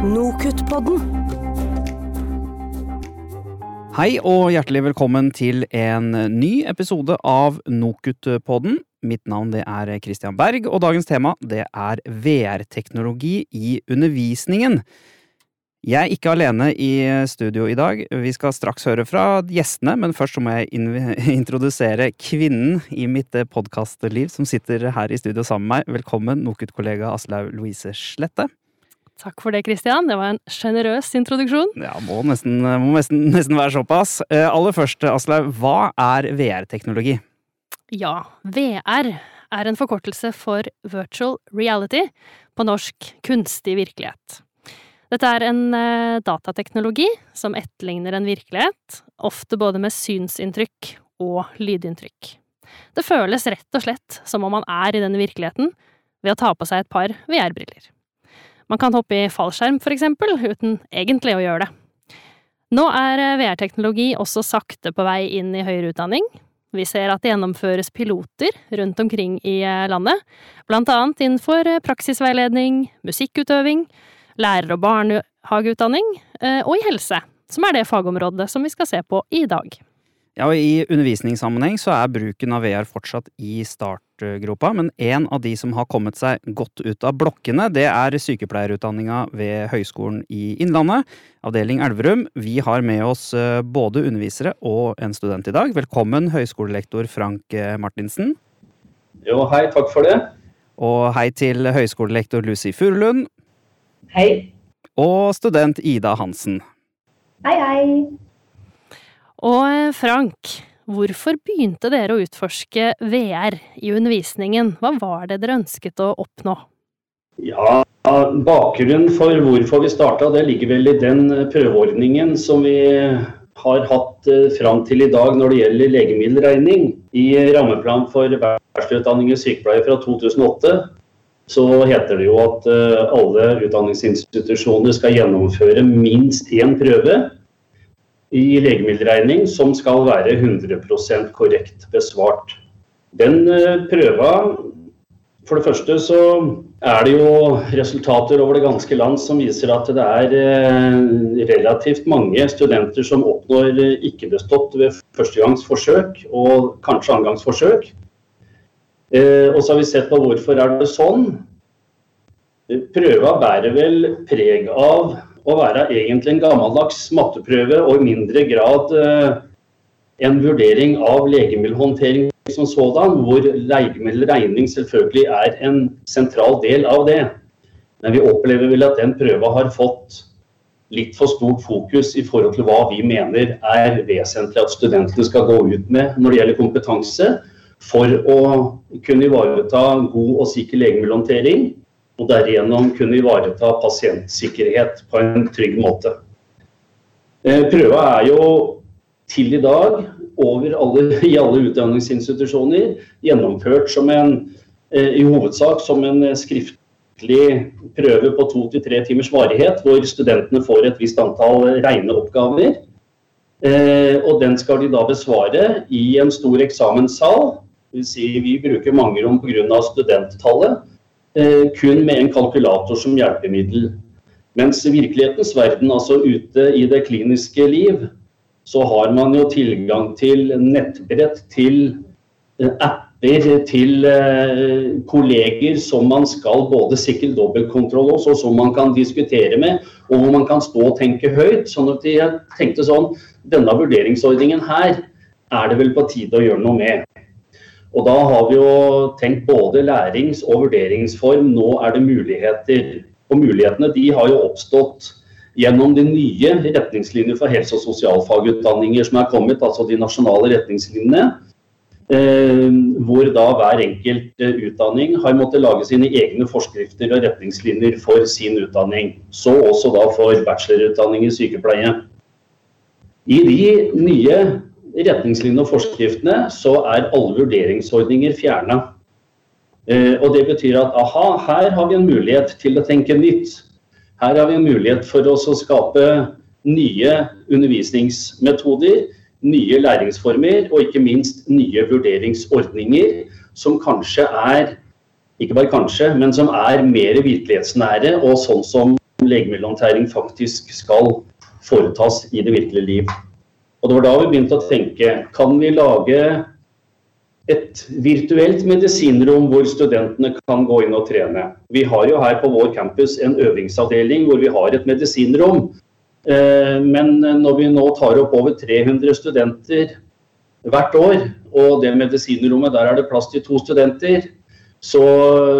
Nokutt-podden. Hei og hjertelig velkommen til en ny episode av Nokutt-podden. Mitt navn er Christian Berg, og dagens tema er VR-teknologi i undervisningen. Jeg er ikke alene i studio i dag. Vi skal straks høre fra gjestene, men først må jeg introdusere kvinnen i mitt podkastliv som sitter her i studio sammen med meg. Velkommen, Nokut-kollega Aslaug Louise Slette. Takk for det, Christian. Det var en sjenerøs introduksjon. Ja, må nesten, må nesten, nesten være såpass. Eh, aller først, Aslaug, hva er VR-teknologi? Ja, VR er en forkortelse for virtual reality, på norsk kunstig virkelighet. Dette er en eh, datateknologi som etterligner en virkelighet, ofte både med synsinntrykk og lydinntrykk. Det føles rett og slett som om man er i denne virkeligheten ved å ta på seg et par VR-briller. Man kan hoppe i fallskjerm, for eksempel, uten egentlig å gjøre det. Nå er eh, VR-teknologi også sakte på vei inn i høyere utdanning. Vi ser at det gjennomføres piloter rundt omkring i eh, landet, blant annet innenfor praksisveiledning, musikkutøving, lærer- og barnehageutdanning og i helse, som er det fagområdet som vi skal se på i dag. Ja, og I undervisningssammenheng så er bruken av VR fortsatt i startgropa, men en av de som har kommet seg godt ut av blokkene, det er sykepleierutdanninga ved Høgskolen i Innlandet, avdeling Elverum. Vi har med oss både undervisere og en student i dag. Velkommen, høyskolelektor Frank Martinsen. Jo, hei, takk for det. Og hei til høyskolelektor Lucy Furulund. Hei. Og student Ida Hansen. Hei, hei. Og Frank, hvorfor begynte dere å utforske VR i undervisningen? Hva var det dere ønsket å oppnå? Ja, Bakgrunnen for hvorfor vi starta, det ligger vel i den prøveordningen som vi har hatt fram til i dag når det gjelder legemiddelregning. I rammeplan for bachelorutdanning i sykepleie fra 2008 så heter det jo at alle utdanningsinstitusjoner skal gjennomføre minst én prøve i legemiddelregning som skal være 100% korrekt besvart. Den prøva For det første så er det jo resultater over det ganske land som viser at det er relativt mange studenter som oppnår ikke bestått ved førstegangsforsøk og kanskje annengangsforsøk. Og så har vi sett på hvorfor er det sånn. Prøva bærer vel preg av å være egentlig en gammeldags matteprøve og i mindre grad en vurdering av legemiddelhåndtering som sådan, hvor legemiddelregning selvfølgelig er en sentral del av det. Men vi opplever vel at den prøva har fått litt for stort fokus i forhold til hva vi mener er vesentlig at studentene skal gå ut med når det gjelder kompetanse, for å kunne ivareta god og sikker legemiddelhåndtering og derigjennom kunne ivareta pasientsikkerhet på en trygg måte. Prøva er jo til i dag alle, i alle utdanningsinstitusjoner gjennomført som en, i hovedsak som en skriftlig prøve på to til tre timers varighet, hvor studentene får et visst antall regneoppgaver. Og den skal de da besvare i en stor eksamenssal. Det vil si, vi bruker mange rom pga. studenttallet kun med en kalkulator som hjelpemiddel. Mens i virkelighetens verden, altså ute i det kliniske liv, så har man jo tilgang til nettbrett, til apper, til kolleger som man skal både sikre dobbeltkontroll hos, og som man kan diskutere med, og hvor man kan stå og tenke høyt. Sånn at jeg tenkte sånn, denne vurderingsordningen her er det vel på tide å gjøre noe med. Og da har vi jo tenkt både lærings- og vurderingsform. Nå er det muligheter. Og mulighetene de har jo oppstått gjennom de nye retningslinjer for helse- og sosialfagutdanninger som er kommet, altså de nasjonale retningslinjene. Hvor da hver enkelt utdanning har måttet lage sine egne forskrifter og retningslinjer for sin utdanning. Så også da for bachelorutdanning i sykepleie. I de nye retningslinjene og forskriftene så er alle vurderingsordninger fjernet. Og det betyr at aha, her har vi en mulighet til å tenke nytt. Her har vi en mulighet for oss å skape nye undervisningsmetoder, nye læringsformer og ikke minst nye vurderingsordninger som kanskje er, ikke bare kanskje, men som er mer virkelighetsnære og sånn som legemiddelhåndtering faktisk skal foretas i det virkelige liv. Og det var da vi begynte å tenke kan vi lage et virtuelt medisinrom hvor studentene kan gå inn og trene. Vi har jo her på vår campus en øvingsavdeling hvor vi har et medisinrom. Eh, men når vi nå tar opp over 300 studenter hvert år, og det medisinrommet der er det plass til to studenter, så,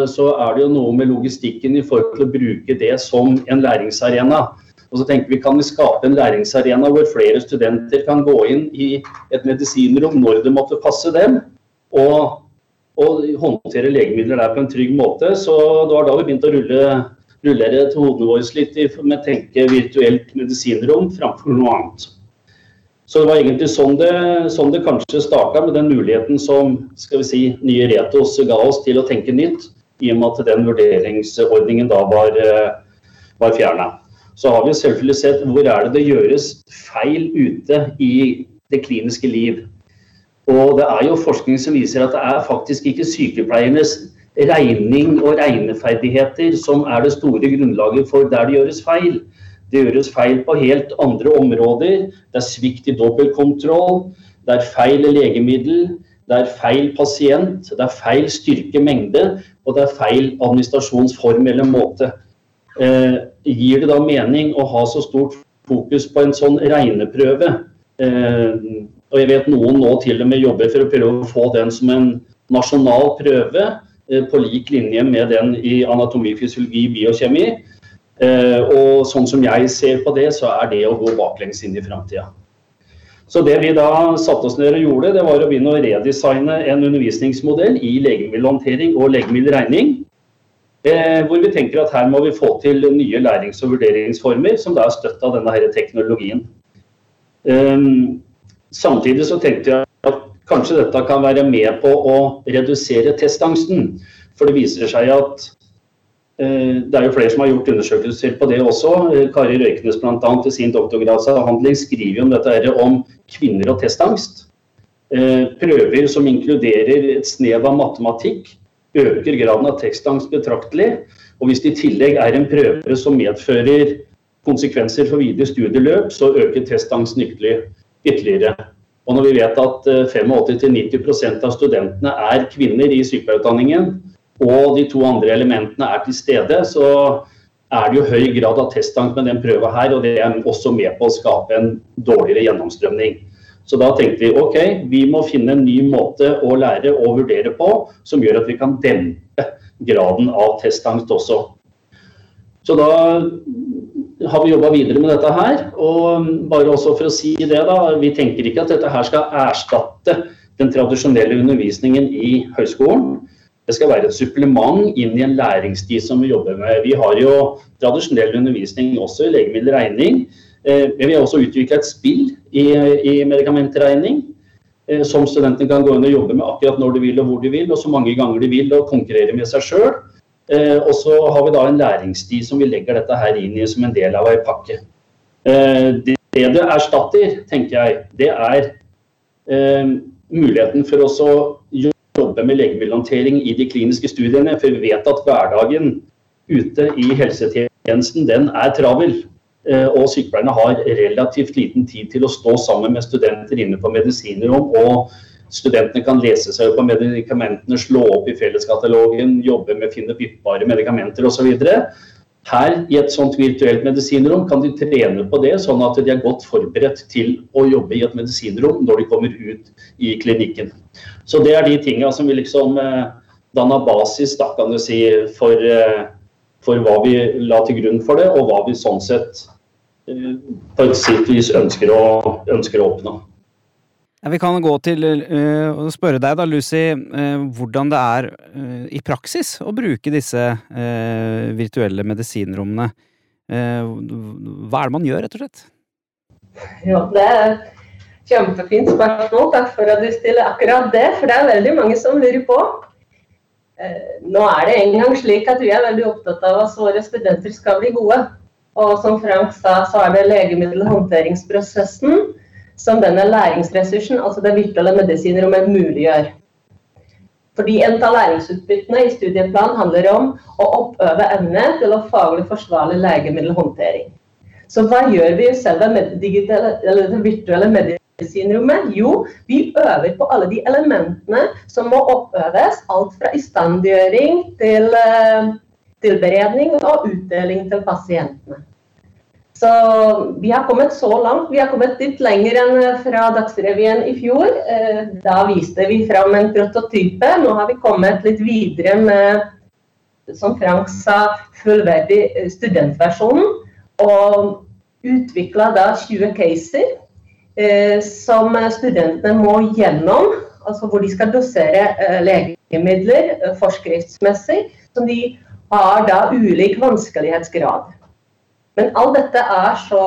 så, er det jo noe med logistikken i forhold til å bruke det som en læringsarena. Og så tenker vi kan vi skape en læringsarena hvor flere studenter kan gå inn i et medisinrom når det måtte passe dem, og, og håndtere legemidler der på en trygg måte. Så det var da vi begynte å rulle, rullere hodene våre litt med å tenke virtuelt medisinrom framfor noe annet. Så det var egentlig sånn det, sånn det kanskje starta, med den muligheten som skal vi si, nye Retos ga oss til å tenke nytt, i og med at den vurderingsordningen da var, eh, var fjerna. Så har vi selvfølgelig sett hvor er det det gjøres feil ute i det kliniske liv. Og det er jo forskning som viser at det er faktisk ikke sykepleiernes regning og regneferdigheter som er det store grunnlaget for der det gjøres feil. Det gjøres feil på helt andre områder. Det er svikt i dobbeltkontroll, det er feil legemiddel, det er feil pasient, det er feil styrkemengde, og det er feil administrasjonsform eller måte. Eh, gir det da mening å ha så stort fokus på en sånn regneprøve? Eh, og jeg vet noen nå til og med jobber for å prøve å få den som en nasjonal prøve, eh, på lik linje med den i anatomi, fysiologi, biokjemi. Og sånn som jeg ser på det, så er det å gå baklengs inn i framtida. Så det vi da satte oss ned og gjorde, det var å begynne å redesigne en undervisningsmodell i legemiddelhåndtering og legemiddelregning. Eh, hvor vi tenker at her må vi få til nye lærings- og vurderingsformer som da er støtta av denne her teknologien. Um, samtidig så tenkte jeg at kanskje dette kan være med på å redusere testangsten. For det viser seg at Eh, det er jo flere som har gjort undersøkelser på det også. Eh, Kari Røykenes bl.a. i sin doktorgradsavhandling skriver om dette her om kvinner og testangst. Prøver som inkluderer et snev av matematikk, øker graden av tekstangst betraktelig. Og hvis det i tillegg er en prøve som medfører konsekvenser for videre studieløp, så øker testangsten ytterligere. Og når vi vet at 85-90% av studentene er kvinner i sykepleierutdanningen, og de to andre elementene er til stede, så er det jo høy grad av testangst med den prøva her, og det er også med på å skape en dårligere gjennomstrømning. Så da tenkte vi ok, vi må finne en ny måte å lære og vurdere på som gjør at vi kan dempe graden av testangst også. Så da har vi jobba videre med dette her. Og bare også for å si det, da. Vi tenker ikke at dette her skal erstatte den tradisjonelle undervisningen i høyskolen. Det skal være et supplement inn i en læringstid som vi jobber med. Vi har jo tradisjonell undervisning også i legemiddelregning. Eh, vi har også utvikla et spill i, i medikamentregning eh, som studentene kan gå inn og jobbe med akkurat når de vil og hvor de vil, og så mange ganger de vil, og konkurrere med seg sjøl. Eh, og så har vi da en læringstid som vi legger dette her inn i som en del av ei pakke. Det det erstatter, tenker jeg, det er muligheten for oss å jobbe med legemiddelhåndtering i de kliniske studiene. For vi vet at hverdagen ute i helsetjenesten den er travel. Eh, og sykepleierne har relativt liten tid til å stå sammen med studenter inne på medisinrom. Og studentene kan lese seg på medikamentene, slå opp i felleskatalogen, jobbe med å finne byttbare medikamenter osv. Her i et sånt virtuelt medisinrom kan de trene på det, sånn at de er godt forberedt til å jobbe i et medisinrom når de kommer ut i klinikken. Så det er de tinga som vi liksom eh, danna basis da, kan du si, for, eh, for, hva vi la til grunn for det, og hva vi sånn sett på et sitt vis ønsker å, ønsker å oppnå. Ja, vi kan gå til uh, spørre deg da, Lucy, uh, hvordan det er uh, i praksis å bruke disse virtuelle medisinrommene. hva er det man gjør, rett og slett? Ja, det er et kjempefint spørsmål. Takk for at du stiller akkurat det, for det er veldig mange som lurer på. Nå er det engang slik at vi er veldig opptatt av at våre studenter skal bli gode. Og som Frank sa, så er det legemiddelhåndteringsprosessen som denne læringsressursen, altså det virtuelle medisinrommet, muliggjør. Fordi en av læringsutbyttene i studieplanen handler om å oppøve evne til å faglig forsvarlig legemiddelhåndtering. Så hva gjør vi i selve digitale, det virtuelle medisinrommet? Jo, vi øver på alle de elementene som må oppøves. Alt fra istandgjøring til uh, tilberedning og utdeling til pasientene. Så vi har kommet så langt. Vi har kommet litt lenger enn fra Dagsrevyen i fjor. Eh, da viste vi fram en prototype. Nå har vi kommet litt videre med, som Frank sa, fullverdig eh, studentversjonen. Og utvikla da 20 caser eh, som studentene må gjennom. Altså hvor de skal dosere legemidler forskriftsmessig. Som de har da ulik vanskelighetsgrad. Men alt dette er så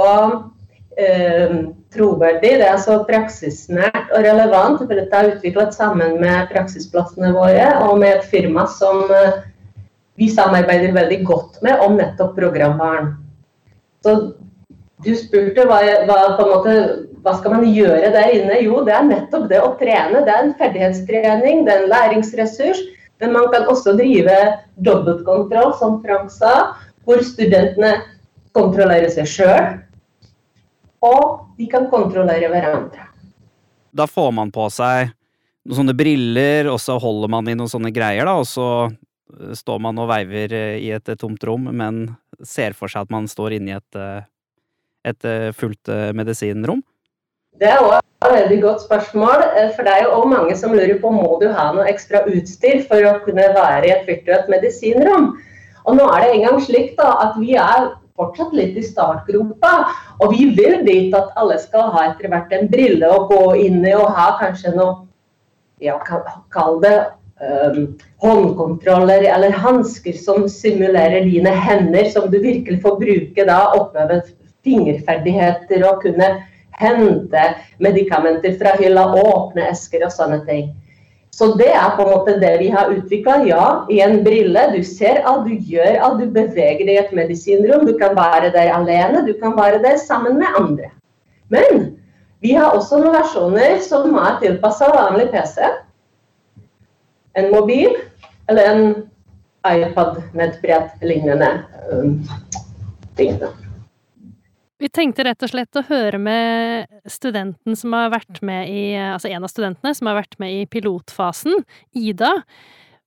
eh, troverdig, det er så praksisnært og relevant. For dette er utviklet sammen med praksisplassene våre og med et firma som eh, vi samarbeider veldig godt med om nettopp programvaren. Så du spurte hva, hva, måte, hva, skal man gjøre der inne? Jo, det er nettopp det å trene. Det er en ferdighetstrening, det er en læringsressurs. Men man kan også drive dobbeltkontroll, som Frank sa, hvor studentene kontrollere seg sjøl, og de kan kontrollere hverandre. Da får man på seg noen sånne briller, og så holder man i noen sånne greier, da, og så eh, står man og veiver eh, i et tomt rom, men ser for seg at man står inne i et, eh, et fullt medisinrom? Det er også et veldig godt spørsmål. For det er jo også mange som lurer på må du ha noe ekstra utstyr for å kunne være i et virtuelt medisinrom. Og nå er det engang slik da, at vi er fortsatt litt i startgropa. Og vi vil dit at alle skal ha etter hvert en brille å gå inn i og ha kanskje noe ja, Kall det um, håndkontroller eller hansker som simulerer dine hender, som du virkelig får bruke da, oppøve fingerferdigheter og kunne hente medikamenter fra hylla, åpne esker og sånne ting. Så det er på en måte det vi har utvikla. Ja, i en brille. Du ser alt, du gjør alt. Du beveger deg i et medisinrom. Du kan være der alene, du kan være der sammen med andre. Men vi har også noen versjoner som er tilpassa vanlig PC. En mobil eller en iPad med et bredt lignende um, ting. Vi tenkte rett og slett å høre med studenten som har vært med i Altså en av studentene som har vært med i pilotfasen, Ida.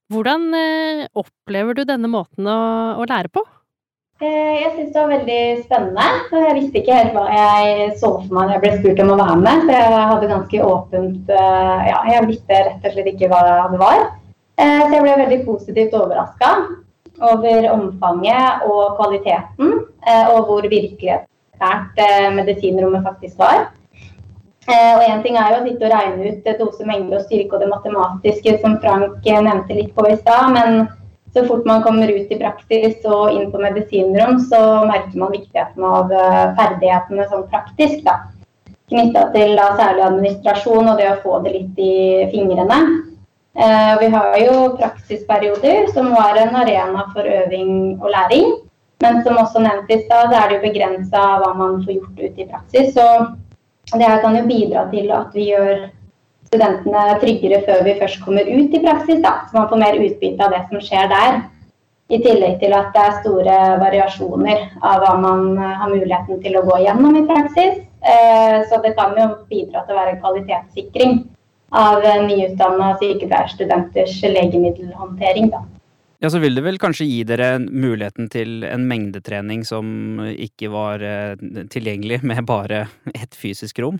Hvordan eh, opplever du denne måten å, å lære på? Eh, jeg syns det var veldig spennende. Jeg visste ikke helt hva jeg så for meg da jeg ble spurt om å være med. Så jeg hadde ganske åpent eh, Ja, jeg visste rett og slett ikke hva det var. Så jeg ble veldig positivt overraska over omfanget og kvaliteten, og hvor virkeligheten nært eh, medisinrommet faktisk var. Eh, og Én ting er jo å sitte og regne ut dose, mengde og styrke og det matematiske, som Frank eh, nevnte litt på i stad. Men så fort man kommer ut i praksis og inn på medisinrom, så merker man viktigheten av ferdighetene sånn praktisk. da. Knytta til da, særlig administrasjon og det å få det litt i fingrene. Eh, vi har jo praksisperioder, som var en arena for øving og læring. Men som også nevnt i stad, så er det jo begrensa hva man får gjort ute i praksis. Så det her kan jo bidra til at vi gjør studentene tryggere før vi først kommer ut i praksis. Da. Så man får mer utbytte av det som skjer der. I tillegg til at det er store variasjoner av hva man har muligheten til å gå gjennom i praksis. Eh, så det kan jo bidra til å være en kvalitetssikring av nyutdanna sykepleierstudenters legemiddelhåndtering. Da. Ja, så vil det vel kanskje gi dere muligheten til en mengdetrening som ikke var eh, tilgjengelig med bare ett fysisk rom?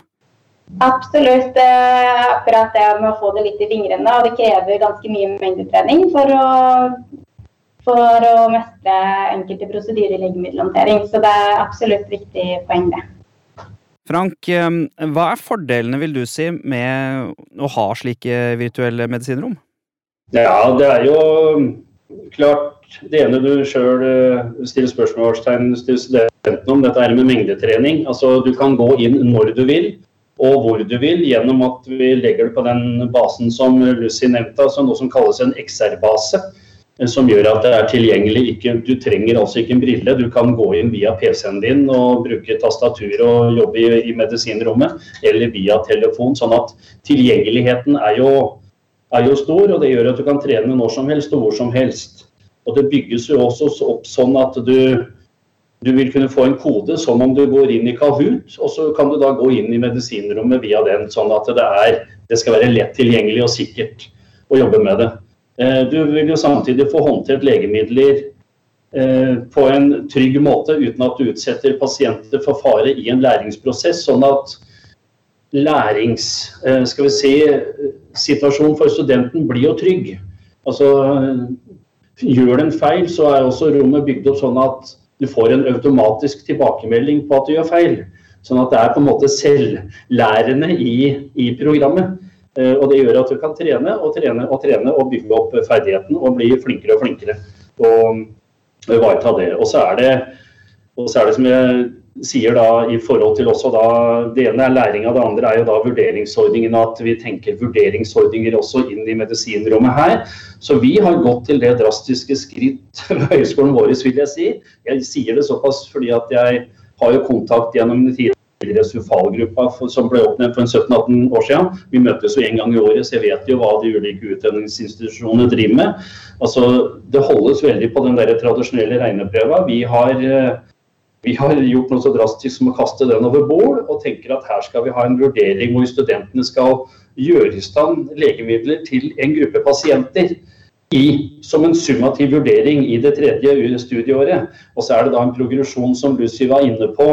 Absolutt. Akkurat det med å få det litt i fingrene. Og det krever ganske mye mengdetrening for å, for å mestre enkelte prosedyrer i legemiddelhåndtering. Så det er absolutt viktig poeng, det. Frank, eh, hva er fordelene, vil du si, med å ha slike virtuelle medisinrom? Ja, det er jo klart det ene du sjøl eh, stiller spørsmålstegn til studentene om, dette er med mengdetrening. Altså Du kan gå inn når du vil og hvor du vil, gjennom at vi legger det på den basen som Lucy nevnte, altså noe som kalles en XR-base. Eh, som gjør at det er tilgjengelig. Ikke, du trenger altså ikke en brille. Du kan gå inn via PC-en din og bruke tastatur og jobbe i, i medisinrommet, eller via telefon. Sånn at tilgjengeligheten er jo er jo stor, og det gjør at du kan trene når som helst og hvor som helst. Og det bygges jo også opp sånn at du, du vil kunne få en kode som om du går inn i Kahoot, og så kan du da gå inn i medisinrommet via den, sånn at det, er, det skal være lett tilgjengelig og sikkert å jobbe med det. Eh, du vil jo samtidig få håndtert legemidler eh, på en trygg måte uten at du utsetter pasienter for fare i en læringsprosess. sånn at lærings... Eh, skal vi si, situasjonen for studenten blir jo trygg. Altså, gjør en feil, så er også rommet bygd opp sånn at du får en automatisk tilbakemelding på at du gjør feil. Sånn at det er på en måte selvlærende i, i programmet. Uh, og det gjør at du kan trene og trene og trene og bygge opp ferdigheten og bli flinkere og flinkere. Og ivareta det. Og så er det, og så er det som jeg sier da i forhold til også da Det ene er læringa, det andre er jo da vurderingsordningen. At vi tenker vurderingsordninger også inn i medisinrommet her. Så vi har gått til det drastiske skritt ved høyskolen vår, vil jeg si. Jeg sier det såpass fordi at jeg har jo kontakt gjennom den tidligere SUFAL-gruppa som ble oppnevnt for 17-18 år siden. Vi møtes jo en gang i året, så jeg vet jo hva de ulike utdanningsinstitusjonene driver med. Altså, Det holdes veldig på den der tradisjonelle regneprøva. Vi har eh, vi har gjort noe så drastisk som å kaste den over bord, og tenker at her skal vi ha en vurdering hvor studentene skal gjøre i stand legemidler til en gruppe pasienter i, som en summativ vurdering i det tredje studieåret. Og så er det da en progresjon som Lucy var inne på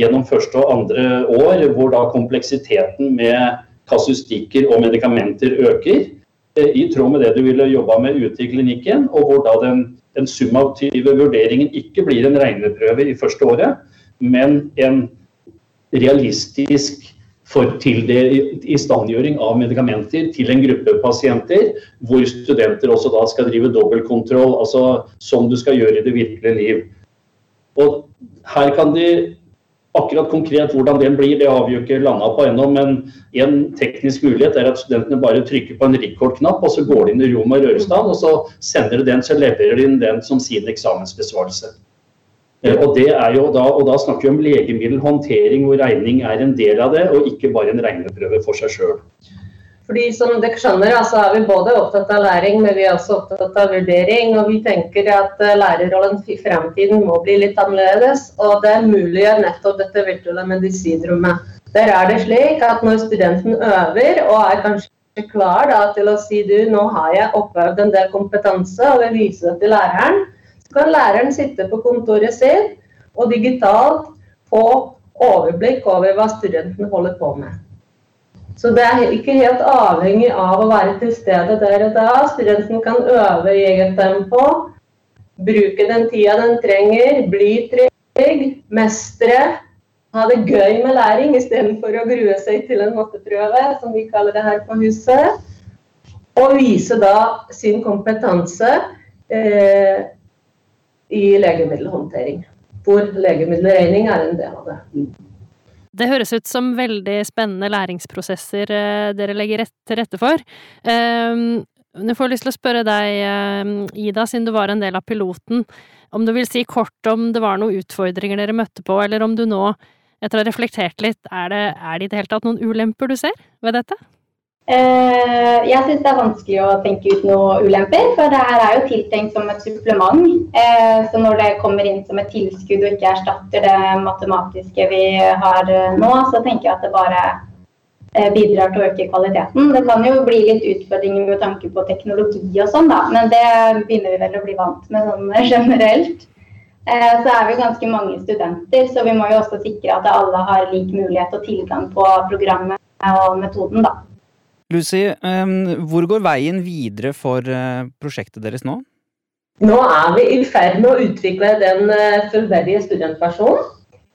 gjennom første og andre år, hvor da kompleksiteten med kasustikker og medikamenter øker. Eh, I tråd med det du ville jobba med ute i klinikken, og hvor da den den summative vurderingen ikke blir en regneprøve i første året, men en realistisk for istandgjøring av medikamenter til en gruppe pasienter, hvor studenter også da skal drive dobbeltkontroll, altså som du skal gjøre i det virkelige liv. Og her kan de Akkurat konkret hvordan den blir, det har vi jo ikke landa på ennå. Men en teknisk mulighet er at studentene bare trykker på en record-knapp, og så går de inn i rommet og Rørestad, og så sender de den, så leverer de inn den som sin eksamensbesvarelse. Eh, og, da, og da snakker vi om legemiddelhåndtering hvor regning er en del av det, og ikke bare en regneprøve for seg sjøl. Fordi som dere skjønner, så er vi både opptatt av læring, men vi er også opptatt av vurdering. Og vi tenker at eh, lærerrollen i fremtiden må bli litt annerledes. Og det er mulig nettopp dette virtuelle medisinrommet. Der er det slik at når studenten øver og er kanskje klar da, til å si du, nå har jeg oppøvd en del kompetanse og vil vise det til læreren, så kan læreren sitte på kontoret sitt og digitalt få overblikk over hva studenten holder på med. Så det er ikke helt avhengig av å være til stede der og da. Studenten kan øve i eget tempo, bruke den tida den trenger, bli trygg, mestre. Ha det gøy med læring istedenfor å grue seg til en matteprøve, som vi kaller det her på huset. Og vise da sin kompetanse eh, i legemiddelhåndtering, hvor legemiddelregning er en del av det. Det høres ut som veldig spennende læringsprosesser eh, dere legger til rette for. Ehm, jeg får lyst til å spørre deg, eh, Ida, siden du var en del av piloten, om du vil si kort om det var noen utfordringer dere møtte på, eller om du nå, etter å ha reflektert litt, er det, er det i det hele tatt noen ulemper du ser ved dette? Uh, jeg syns det er vanskelig å tenke ut noen ulemper, for det her er jo tiltenkt som et supplement. Uh, så når det kommer inn som et tilskudd og ikke erstatter det matematiske vi har uh, nå, så tenker jeg at det bare bidrar til å øke kvaliteten. Det kan jo bli litt utfordringer med tanke på teknologi og sånn, da, men det begynner vi vel å bli vant med sånn generelt. Så er vi ganske mange studenter, så vi må jo også sikre at alle har lik mulighet og tilgang på programmet og metoden. da. Lucy, hvor går veien videre for eh, prosjektet deres nå? Nå er vi i ferd med å utvikle den eh, fullverdige studentversjonen.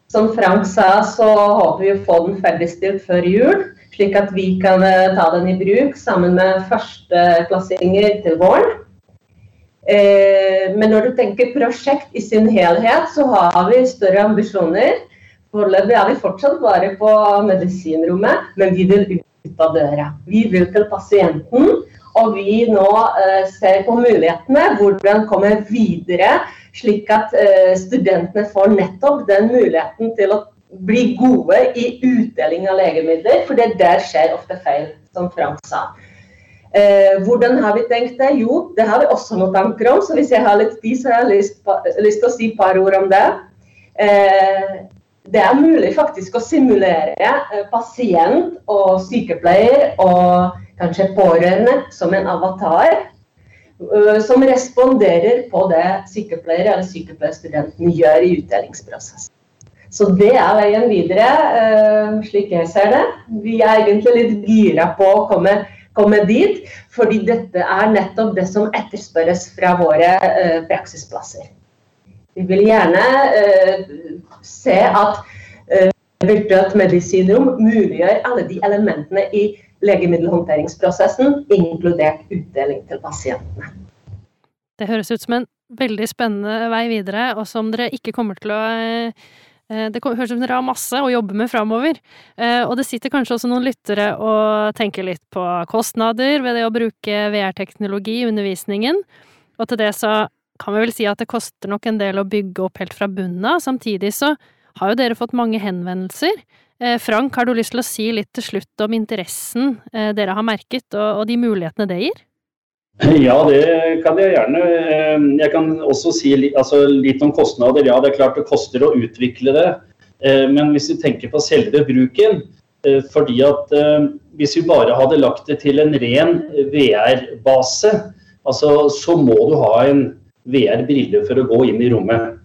Som Frank sa, så håper vi å få den ferdigstilt før jul, slik at vi kan eh, ta den i bruk sammen med førsteklassinger til våren. Men når du tenker prosjekt i sin helhet, så har vi større ambisjoner. Foreløpig er vi fortsatt bare på medisinrommet, men vi vil ut av døra. Vi vil til pasienten, og vi nå eh, ser på mulighetene. Hvordan komme videre, slik at eh, studentene får nettopp den muligheten til å bli gode i utdeling av legemidler, for det der skjer ofte feil, som Frank sa. Eh, hvordan har vi tenkt det? Jo, det har vi også noen tanker om. Så hvis jeg har litt tid, så har jeg lyst, lyst til å si et par ord om det. Eh, det er mulig faktisk å simulere eh, pasient og sykepleier og kanskje pårørende som en avatar. Eh, som responderer på det sykepleier eller sykepleierstudenten gjør i utdelingsprosessen. Så det er veien videre, eh, slik jeg ser det. Vi er egentlig litt gira på å komme, komme dit, fordi dette er nettopp det som etterspørres fra våre praksisplasser. Vi vil gjerne se at virtuelt medisinrom muliggjør alle de elementene i legemiddelhåndteringsprosessen, inkludert utdeling til pasientene. Det høres ut som en veldig spennende vei videre, og som dere ikke kommer til å eh, det høres ut som dere har masse å jobbe med framover. Og det sitter kanskje også noen lyttere og tenker litt på kostnader ved det å bruke VR-teknologi i undervisningen. Og til det så kan vi vel si at det koster nok en del å bygge opp helt fra bunnen av. Samtidig så har jo dere fått mange henvendelser. Eh, Frank, har du lyst til å si litt til slutt om interessen eh, dere har merket, og, de mulighetene det gir? Ja, det kan jeg gjerne. Eh, jeg kan også si altså, litt om kostnader. Ja, det er klart det koster å utvikle det. Men hvis vi tenker på selve bruken fordi at Hvis vi bare hadde lagt det til en ren VR-base, altså, så må du ha en VR-brille for å gå inn i rommet.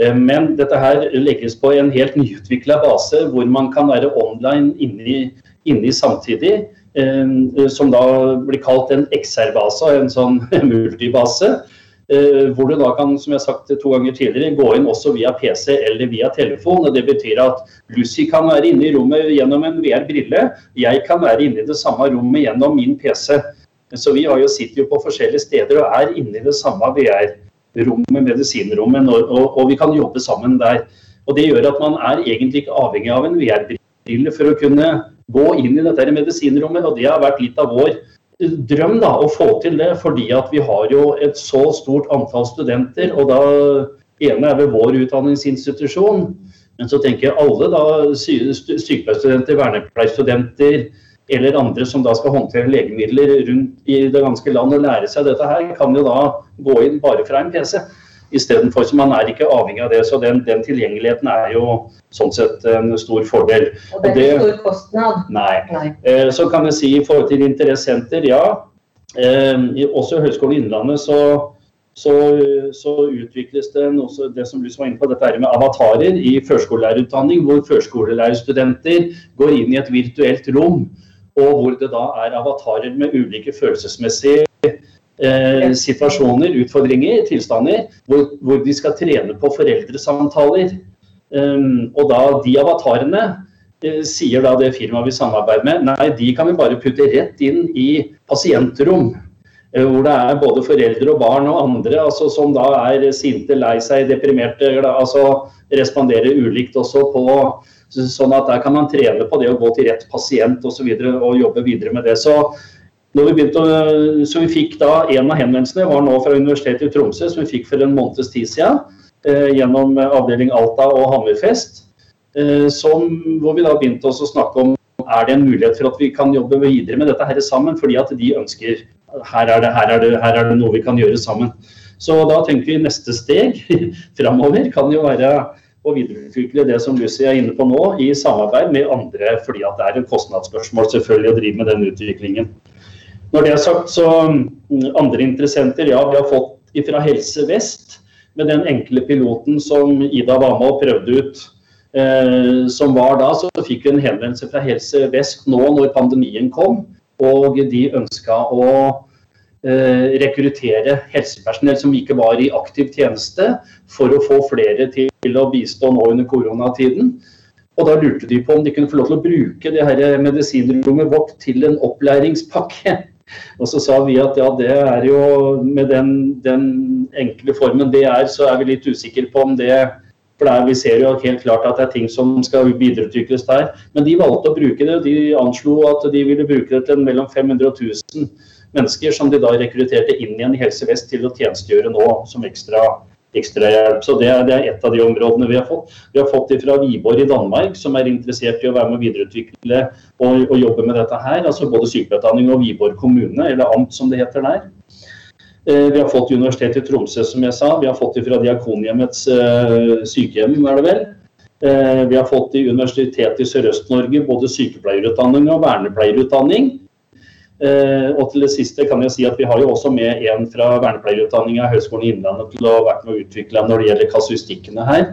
Eh, men dette her legges på en helt nyutvikla base hvor man kan være online inni, inni samtidig. Eh, som da blir kalt en XR-base, en sånn multibase. Eh, hvor du da kan som jeg har sagt to ganger tidligere, gå inn også via PC eller via telefon. og Det betyr at Lucy kan være inne i rommet gjennom en VR-brille. Jeg kan være inne i det samme rommet gjennom min PC. Så vi jo, sitter jo på forskjellige steder og er inne i det samme VR-rommet rommet, medisinrommet, og, og, vi kan jobbe sammen der. Og Det gjør at man er egentlig ikke avhengig av en VR-brille for å kunne gå inn i dette medisinrommet. og Det har vært litt av vår eh, drøm da, å få til det, fordi at vi har jo et så stort antall studenter. og da ene er ved vår utdanningsinstitusjon, men så tenker jeg alle da, sykepleierstudenter, vernepleierstudenter, eller andre som da skal håndtere legemidler rundt i det ganske land og lære seg dette her, kan jo da gå inn bare fra en PC. Istedenfor så man er ikke avhengig av det. Så den, den, tilgjengeligheten er jo sånn sett en stor fordel. Og det er ikke stor kostnad? Nei. nei. Eh, så kan jeg si i forhold til interessenter, ja. Eh, også i Høgskolen Innlandet så, så, så, utvikles det også det som Lys var inne på, dette med avatarer i førskolelærerutdanning, hvor førskolelærerstudenter går inn i et virtuelt rom og hvor det da er avatarer med ulike følelsesmessige eh, situasjoner, utfordringer, tilstander, hvor, hvor, de skal trene på foreldresamtaler. Um, og da de avatarene eh, sier da det firmaet vi samarbeider med, nei, de kan vi bare putte rett inn i pasientrom. Eh, hvor det er både foreldre og barn og andre altså, som da er sinte, lei seg, deprimerte. altså Responderer ulikt også på Sånn at der kan man trene på det å gå til rett pasient osv. Og, så og jobbe videre med det. Så, når vi begynte, så vi fikk da En av henvendelsene var nå fra Universitetet i Tromsø, som vi fikk for en måneds tid siden. Eh, gjennom avdeling Alta og Hammerfest. Eh, som, hvor vi da begynte å snakke om er det en mulighet for at vi kan jobbe videre med dette her sammen. Fordi at de ønsker her er, det, her, er det, her er det noe vi kan gjøre sammen. Så da tenker vi neste steg framover kan jo være og videreutvikle det som Lucy er inne på nå, i samarbeid med andre, fordi at det er et kostnadsspørsmål selvfølgelig å drive med den utviklingen. Når det er sagt, så mm, andre interessenter, ja, vi har fått fra Helse Vest med den enkle piloten som Ida var med og prøvde ut. Eh, som var da, så fikk vi en henvendelse fra Helse Vest nå når pandemien kom. Og de ønska å rekruttere helsepersonell som ikke var i aktiv tjeneste, for å få flere til å bistå nå under koronatiden. Og da lurte de på om de kunne få lov til å bruke det her medisinrommet vårt til en opplæringspakke. Og så sa vi at ja, det er jo med den, den enkle formen det er, så er vi litt usikre på om det For er, vi ser jo helt klart at det er ting som skal videreutvikles der. Men de valgte å bruke det. De anslo at de ville bruke det til mellom 500 og 1000 mennesker som de da rekrutterte inn igjen i Helse Vest til å tjenestegjøre nå som ekstra ekstrahjelp. Så det er, det er et av de områdene vi har fått. Vi har fått det fra Wiborg i Danmark, som er interessert i å være med å videreutvikle og, og jobbe med dette her. Altså både sykepleierutdanning og Wiborg kommune, eller amt som det heter der. Eh, vi har fått Universitetet i Tromsø, som jeg sa. Vi har fått det fra Diakonhjemmets uh, sykehjem, er det vel. Uh, vi har fått i Universitetet i Sørøst-Norge, både sykepleierutdanning og vernepleierutdanning. Eh, og til det siste kan jeg si at Vi har jo også med en fra vernepleierutdanninga Høgskolen i Innlandet til å ha vært med å utvikle når det gjelder kasuistikkene her.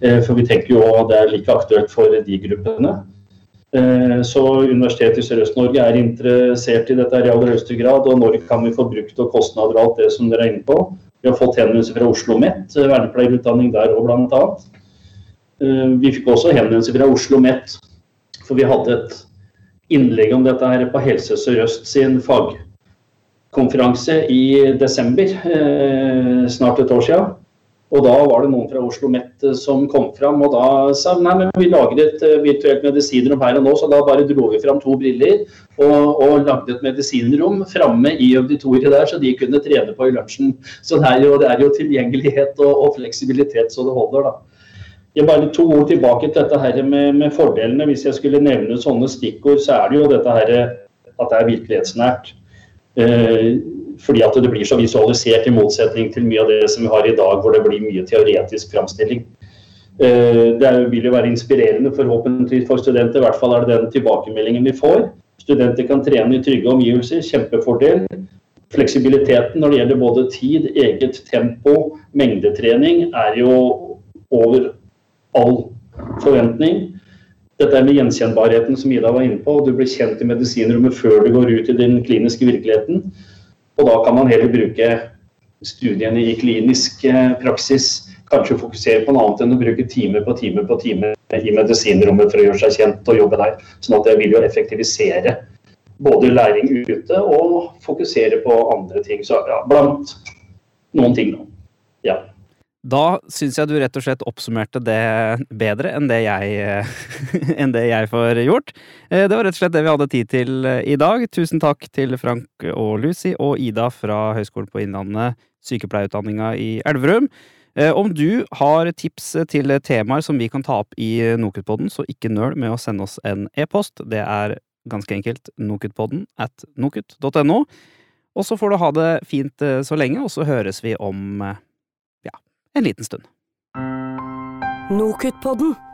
Eh, for vi tenker jo at det er like aktuelt for de gruppene. Eh, så Universitetet i Sørøst-Norge er interessert i dette i aller høyeste grad. Og når kan vi få brukt og kostnader og alt det som dere er inne på. Vi har fått henvendelse fra Oslo OsloMet, vernepleierutdanning der òg bl.a. Vi fikk også henvendelse fra Oslo OsloMet, for vi hadde et innlegg om dette her på Helse Sør-Øst sin fagkonferanse i desember, eh, snart et år siden. Og da var det noen fra Oslo Met eh, som kom fram og da sa nei, men vi lager et uh, virtuelt medisinrom her og nå, så da bare dro vi fram to briller og, og lagde et medisinrom framme i auditoriet der, så de kunne trene på i lunsjen. Så det er jo, det er jo tilgjengelighet og, og, fleksibilitet så det holder, da. Jeg bare To ord tilbake til dette her med, med, fordelene. Hvis jeg skulle nevne sånne stikkord, så er det jo dette her at det er virkelighetsnært. Eh, fordi at det blir så visualisert, i motsetning til mye av det som vi har i dag, hvor det blir mye teoretisk framstilling. Eh, det vil jo være inspirerende forhåpentligvis for studenter, i hvert fall er det den tilbakemeldingen vi får. Studenter kan trene i trygge omgivelser, kjempefordel. Fleksibiliteten når det gjelder både tid, eget tempo, mengdetrening, er jo over all forventning. Dette med gjenkjennbarheten som Ida var inne på. Du blir kjent i medisinrommet før du går ut i den kliniske virkeligheten. Og da kan man heller bruke studiene i klinisk eh, praksis. Kanskje fokusere på noe annet enn å bruke time på time på time i medisinrommet for å gjøre seg kjent og jobbe der. Sånn at det vil jo effektivisere både læring ute og fokusere på andre ting. Så ja, blant noen ting, da. Da syns jeg du rett og slett oppsummerte det bedre enn det jeg, enn det jeg får gjort. Eh, det var rett og slett det vi hadde tid til eh, i dag. Tusen takk til Frank og Lucy og Ida fra Høgskolen på Innlandet, sykepleierutdanninga i Elverum. Eh, om du har tips til temaer som vi kan ta opp i Nokutpodden, så ikke nøl med å sende oss en e-post. Det er ganske enkelt nokutpodden at nokut.no. Og så får du ha det fint så lenge, og så høres vi om en liten stund. Nokutt-podden